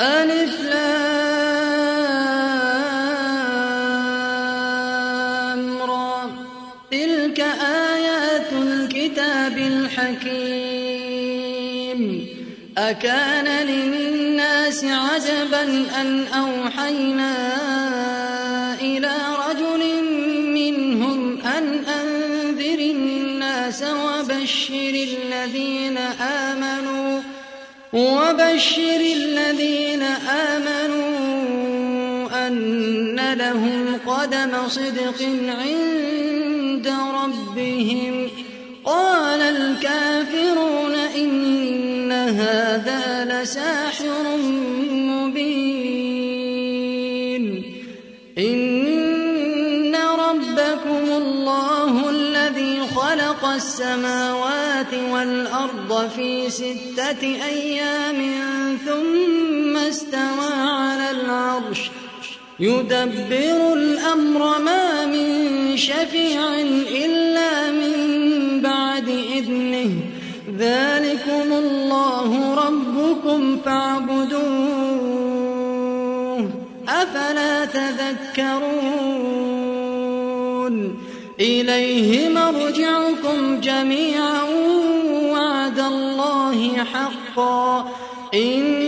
ألف لام را. تلك آيات الكتاب الحكيم. أكان للناس عجبا أن أوحينا إلى رجل منهم أن أنذر الناس وبشر الذين آمنوا وبشر الذين آمنوا أن لهم قدم صدق عند ربهم. قال الكافرون إن هذا لساحر مبين. إن ربكم الله الذي خلق السماوات والأرض في ستة أيام ثم استوى على العرش يدبر الأمر ما من شفيع إلا من بعد إذنه. ذلكم الله ربكم فاعبدوه أفلا تذكرون. إليه مرجعكم جميعا وعد الله حقا. إنه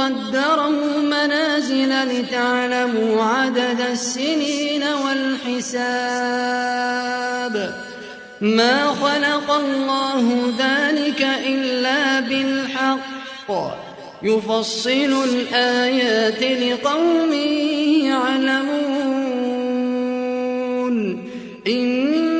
وقدره منازل لتعلموا عدد السنين والحساب ما خلق الله ذلك إلا بالحق يفصل الآيات لقوم يعلمون إن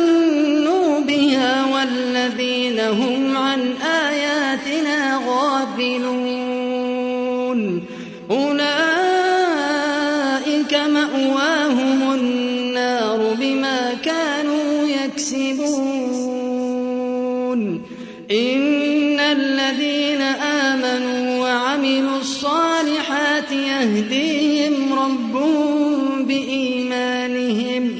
هم عن آياتنا غافلون. أولئك مأواهم النار بما كانوا يكسبون. إن الذين آمنوا وعملوا الصالحات يهديهم ربهم بإيمانهم.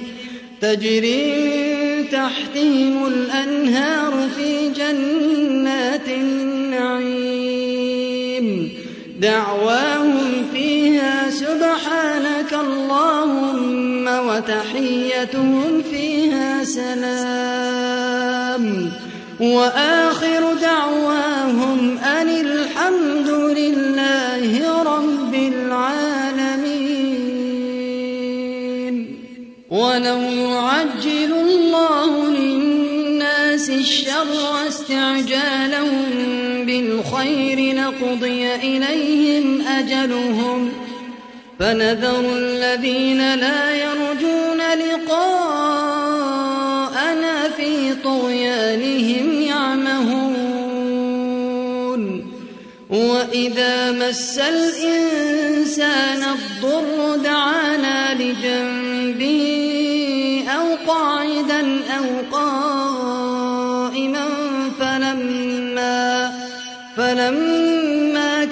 تجري تحتهم الأنهار في جنات النعيم. دعواهم فيها سبحانك اللهم وتحيتهم فيها سلام. وآخر دعواهم أن الحمد لله رب العالمين. ولو يعجل الله للناس الشر استعجالهم بالخير لقضي إليهم أجلهم فنذر الذين لا يرجون لقاءنا في طغيانهم يعمهون وإذا مس الإنسان الضر دعانا لجنبه أو قاعدا أو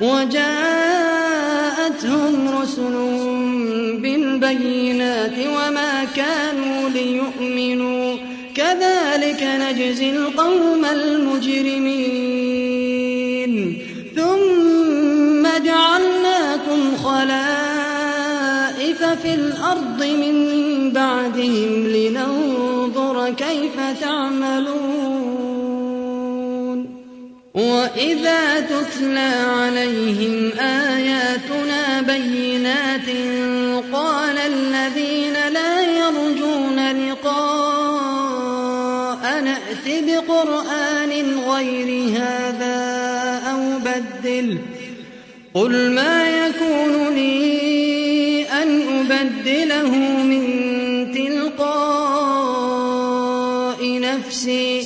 وجاءتهم رسلهم بالبينات وما كانوا ليؤمنوا. كذلك نجزي القوم المجرمين. ثم جعلناكم خلائف في الأرض من بعدهم وإذا تتلى عليهم آياتنا بينات قال الذين لا يرجون لقاء نأت بقرآن غير هذا أو بدل قل ما يكون لي أن أبدله من نفسي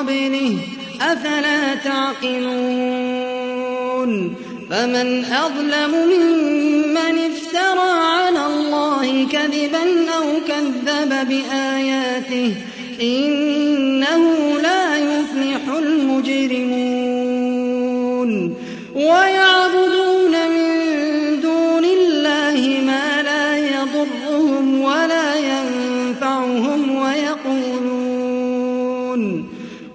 قبله أفلا تعقلون؟ فمن أظلم ممن افترى على الله كذبا أو كذب بآياته إنه لا يفلح المجرمون. ويعبدون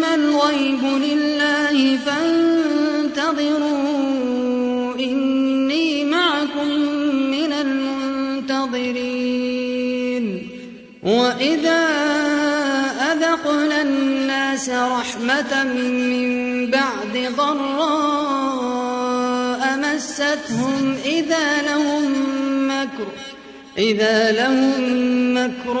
إنما الغيب لله فانتظروا إني معكم من المنتظرين. وإذا أذقنا الناس رحمة من بعد ضراء مستهم إذا لهم مكر إذا لهم مكر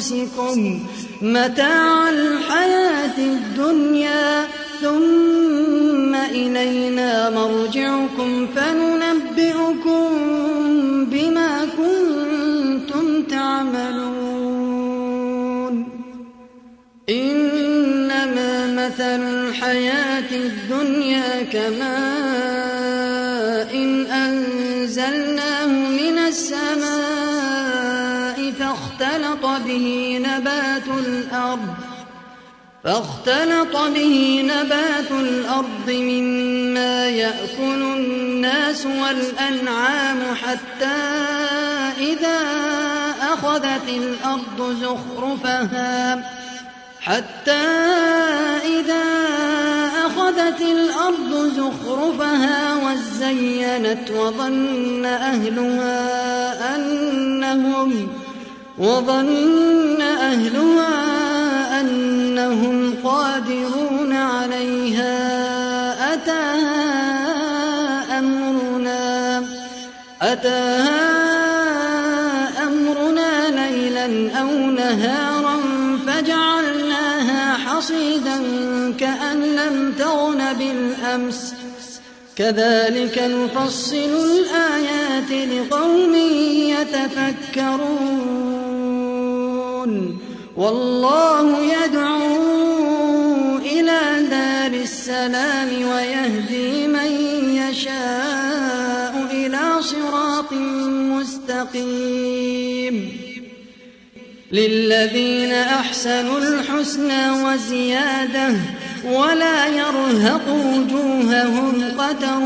أنفسكم متاع الحياة الدنيا ثم إلينا مرجعكم فننبئكم بما كنتم تعملون. إنما مثل الحياة الدنيا كماء إن أنزلناه من السماء به نبات الأرض فاختلط به نبات الأرض مما يأكل الناس والأنعام حتى إذا أخذت الأرض زخرفها حتى إذا أخذت الأرض زخرفها وزينت وظن أهلها أنهم وظن أهلها أنهم قادرون عليها أتاها أمرنا أتاها أمرنا ليلا أو نهارا فجعلناها حصيدا كأن لم تغن بالأمس. كذلك نفصل الآيات لقوم يتفكرون. والله يدعو إلى دار السلام ويهدي من يشاء إلى صراط مستقيم. للذين أحسنوا الحسنى وزيادة ولا يرهق وجوههم قتر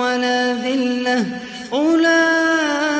ولا ذلة أولئك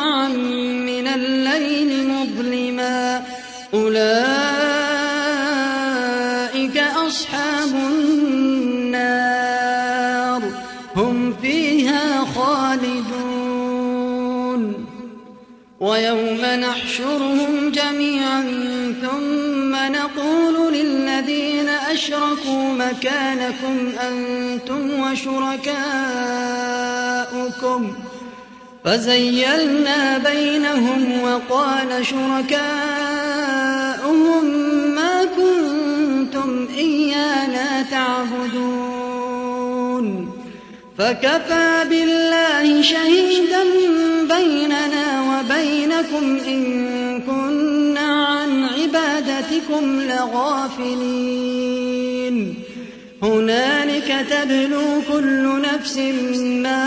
قطعا من الليل مظلما. أولئك أصحاب النار. هم فيها خالدون. ويوم نحشرهم جميعا ثم نقول للذين أشركوا مكانكم أنتم وشركاؤكم. فزيلنا بينهم وقال شركاؤهم ما كنتم إيانا تعبدون. فكفى بالله شهيدا بيننا وبينكم إن كنا عن عبادتكم لغافلين. هنالك تبلو كل نفس ما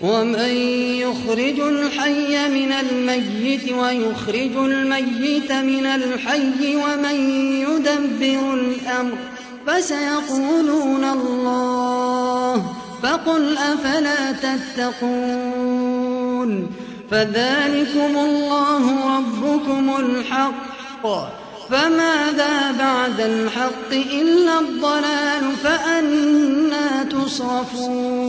ومن يخرج الحي من الميت ويخرج الميت من الحي ومن يدبر الأمر فسيقولون الله فقل أفلا تتقون فذلكم الله ربكم الحق فماذا بعد الحق إلا الضلال فأنا تصرفون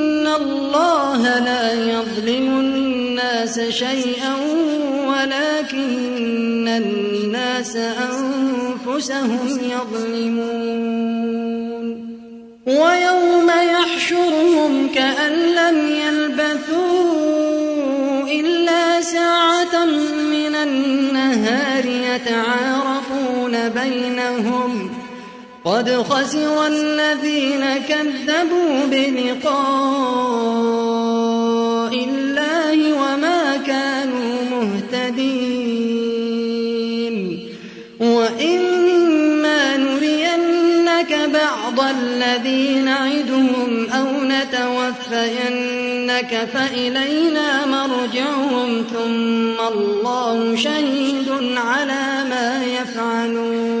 الله لا يظلم الناس شيئا ولكن الناس أنفسهم يظلمون. ويوم يحشرهم كأن لم يلبثوا إلا ساعة من النهار يتعارفون بينهم قد خسر الذين كذبوا بلقاء الله وما كانوا مهتدين. وإما نرينك بعض الذي نعدهم أو نتوفينك فإلينا مرجعهم ثم الله شهيد على ما يفعلون.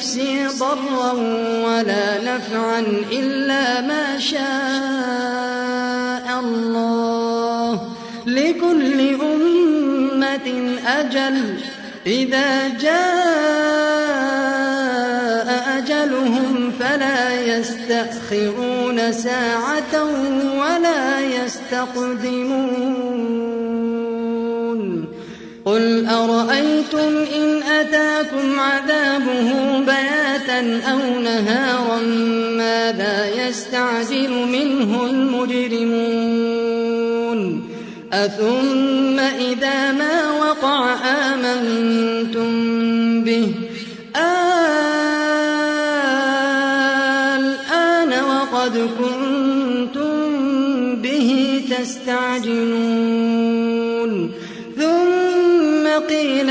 لنفسي ضرا ولا نفعا إلا ما شاء الله لكل أمة أجل إذا جاء أجلهم فلا يستأخرون ساعة ولا يستقدمون قل أرأيتم إن أتاكم عذابه بياتا أو نهارا ماذا يستعجل منه المجرمون؟ أثم إذا ما وقع آمنتم به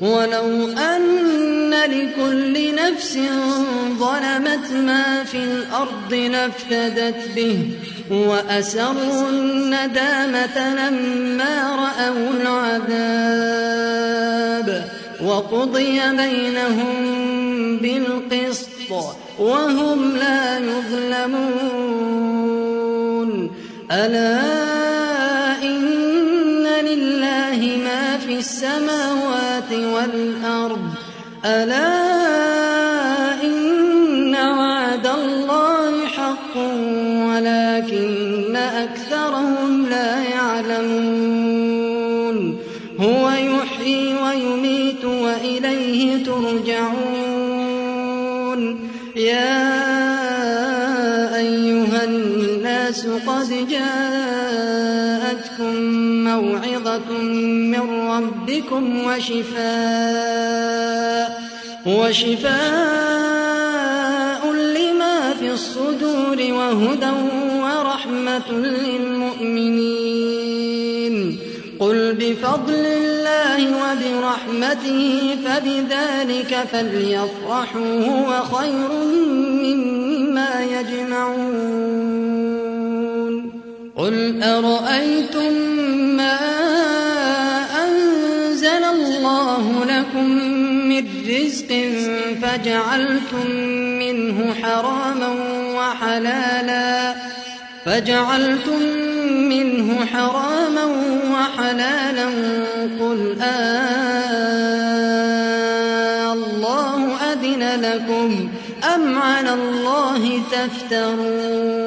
ولو أن لكل نفس ظلمت ما في الأرض لافتدت به وأسروا الندامة لما رأوا العذاب وقضي بينهم بالقسط وهم لا يظلمون. ألا في السماوات والأرض. ألا إن وعد الله حق ولكن أكثرهم لا يعلمون. هو يحيي ويميت وإليه ترجعون. يا أيها الناس قد جاءتكم موعظة من ربكم وشفاء وشفاء لما في الصدور وهدى ورحمة للمؤمنين. قل بفضل الله وبرحمته فبذلك فليفرحوا هو خير مما يجمعون. قل أرأيتم ما أنزل الله لكم من رزق فجعلتم منه حراما وحلالا فجعلتم منه حراما وحلالا قل الله أذن لكم أم على الله تفترون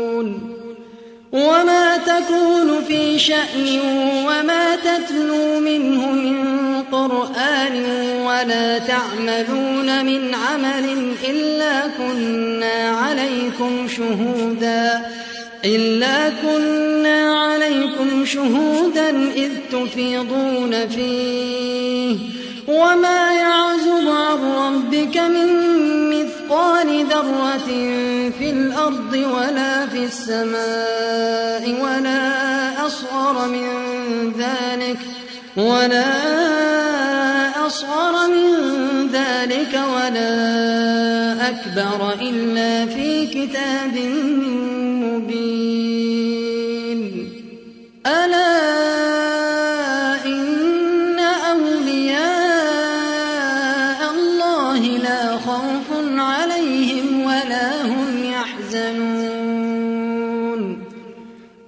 وما تكون في شأن وما تتلو منه من قرآن ولا تعملون من عمل إلا كنا عليكم شهودا إلا كنا عليكم شهودا إذ تفيضون فيه وما يعزب عن ربك من مثقال ذرة في الأرض ولا في السماء ولا أصغر من ذلك ولا أصغر من ذلك ولا أكبر إلا في كتاب مبين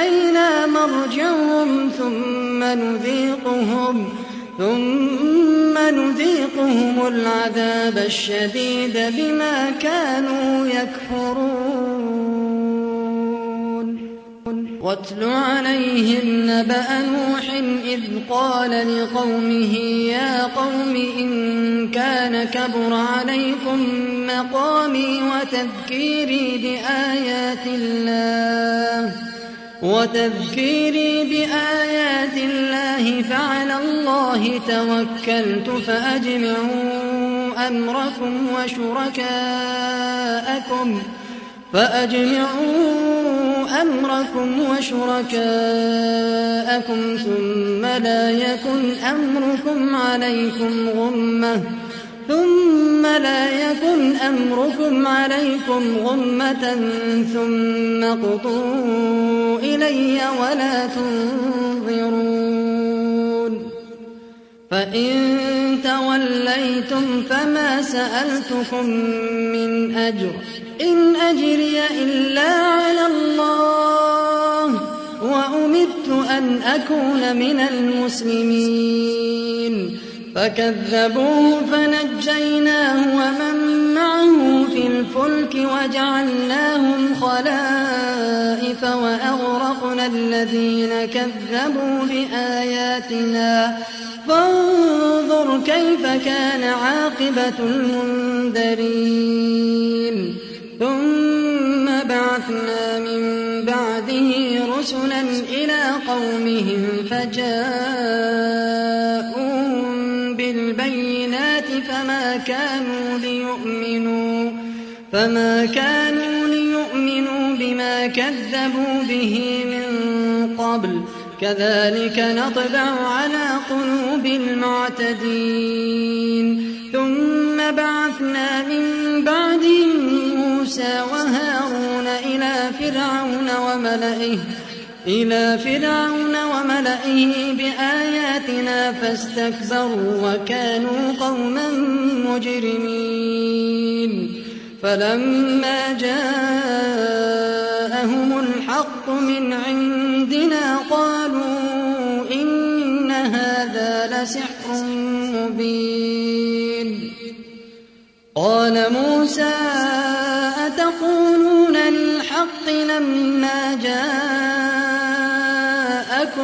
إلينا مرجعهم ثم نذيقهم ثم نذيقهم العذاب الشديد بما كانوا يكفرون. واتل عليهم نبأ نوح إذ قال لقومه يا قوم إن كان كبر عليكم مقامي وتذكيري بآيات الله وتذكيري بآيات الله فعلى الله توكلت فأجمعوا أمركم وشركاءكم فأجمعوا أمركم وشركاءكم ثم لا يكن أمركم عليكم غمة ثم لا يكن أمركم عليكم غمة ثم قضوا إلي ولا تنظرون. فإن توليتم فما سألتكم من أجر. إن أجري إلا على الله وأمدت أن أكون من المسلمين. فكذبوه فنجيناه ومن معه في الفلك وجعلناهم خلائف وأغرقنا الذين كذبوا بآياتنا. فانظر كيف كان عاقبة المنذرين. ثم بعثنا من بعده رسلا إلى قومهم فجاءوهم فما كانوا ليؤمنوا فما كانوا ليؤمنوا بما كذبوا به من قبل كذلك نطبع على قلوب المعتدين ثم بعثنا من بعدهم موسى وهارون إلى فرعون وملئه إلى فرعون وملئه بآياتنا فاستكبروا وكانوا قوما مجرمين. فلما جاءهم الحق من عندنا قالوا إن هذا لسحر مبين. قال موسى أتقولون للحق لما جاءكم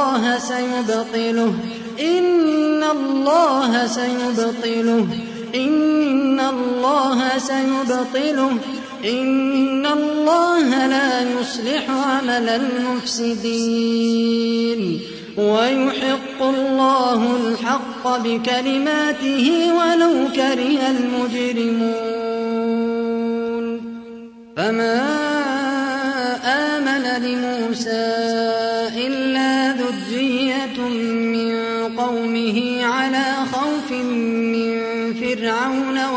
الله سيبطله. إن الله سيبطله. إن الله سيبطله. إن الله لا يصلح عمل المفسدين. ويحق الله الحق بكلماته ولو كره المجرمون. فما آمن لموسى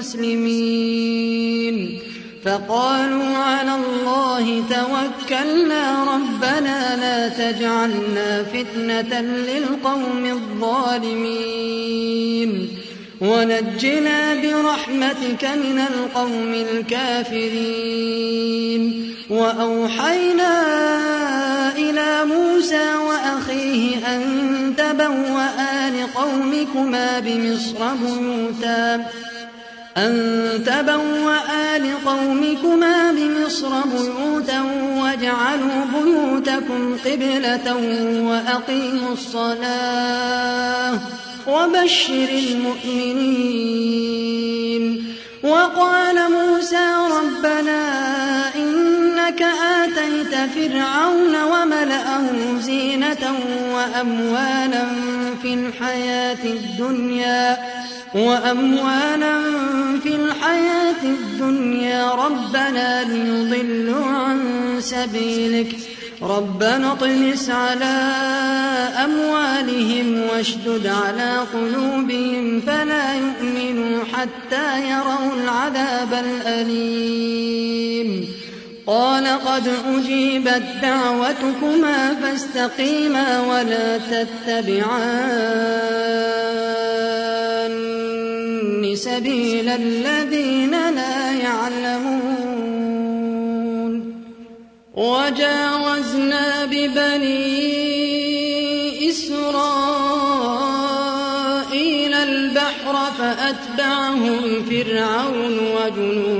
مسلمين فقالوا على الله توكلنا ربنا لا تجعلنا فتنة للقوم الظالمين. ونجنا برحمتك من القوم الكافرين. وأوحينا إلى موسى وأخيه أن تبوأ لقومكما بمصر بيوتا. أن تبوأ لقومكما بمصر بيوتا واجعلوا بيوتكم قبلة وأقيموا الصلاة وبشر المؤمنين. وقال موسى ربنا إنك آتيت فرعون وملأه زينة وأموالا في الحياة الدنيا وأموالا في الحياة الدنيا ربنا ليضلوا عن سبيلك. ربنا اطمس على أموالهم واشدد على قلوبهم فلا يؤمنوا حتى يروا العذاب الأليم. قال قد أجيبت دعوتكما فاستقيما ولا تتبعان. سبيل الذين لا يعلمون. وجاوزنا ببني إسرائيل البحر فأتبعهم فرعون وجنوده.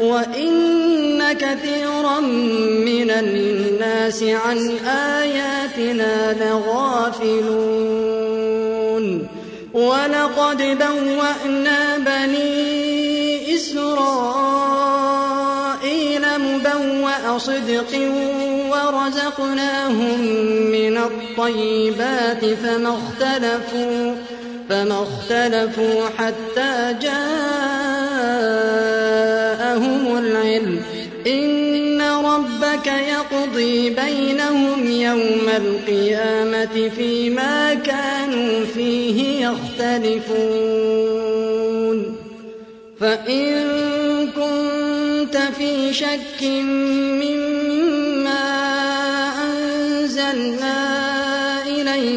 وإن كثيرا من الناس عن آياتنا لغافلون ولقد بوأنا بني إسرائيل مبوأ صدق ورزقناهم من الطيبات فما اختلفوا فما اختلفوا حتى جاءهم العلم. إن ربك يقضي بينهم يوم القيامة فيما كانوا فيه يختلفون. فإن كنت في شك مما أنزلنا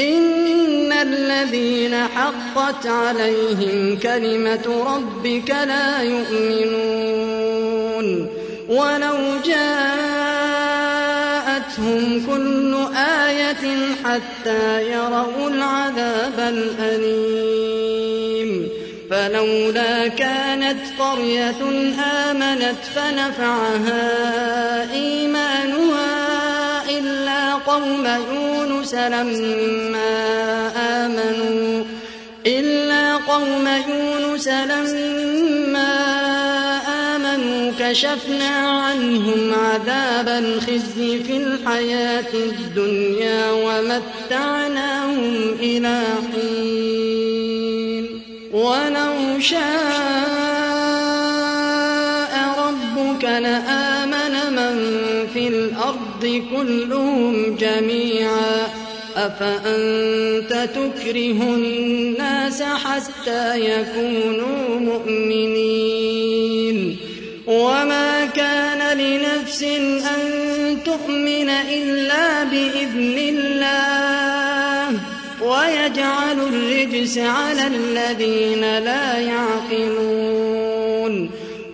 إن الذين حقت عليهم كلمة ربك لا يؤمنون ولو جاءتهم كل آية حتى يروا العذاب الأليم فلولا كانت قرية آمنت فنفعها إيمانها قوم يونس لما آمنوا إلا قوم يونس لما كشفنا عنهم عذاب الخزي في الحياة الدنيا ومتعناهم إلى حين. ولو شاء كلهم جميعا. أفأنت تكره الناس حتى يكونوا مؤمنين؟ وما كان لنفس أن تؤمن إلا بإذن الله. ويجعل الرجس على الذين لا يعقلون.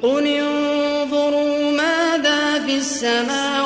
قل انظروا ماذا في السماوات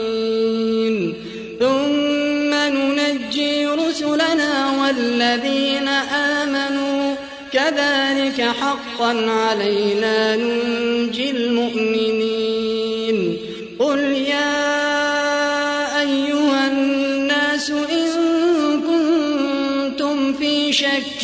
والذين آمنوا كذلك حقا علينا ننجي المؤمنين. قل يا أيها الناس إن كنتم في شك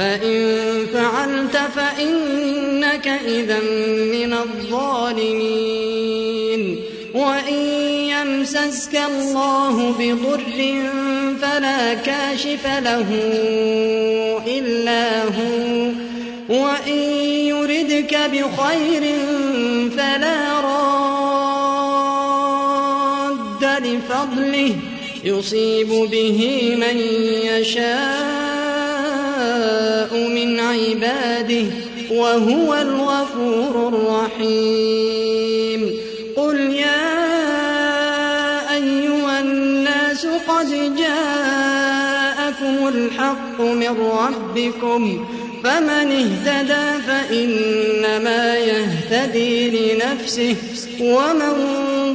فإن فعلت فإنك إذا من الظالمين. وإن يمسسك الله بضر فلا كاشف له إلا هو. وإن يردك بخير فلا راد لفضله. يصيب به من من عباده وهو الغفور الرحيم. قل يا أيها الناس قد جاءكم الحق من ربكم فمن اهتدى فإنما يهتدي لنفسه ومن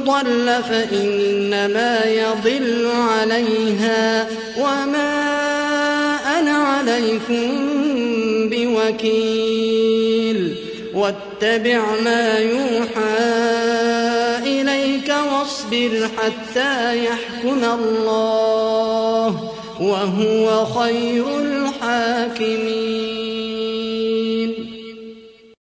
ضل فإنما يضل عليها وما أنا عليكم بوكيل. واتبع ما يوحى إليك واصبر حتى يحكم الله وهو خير الحاكمين.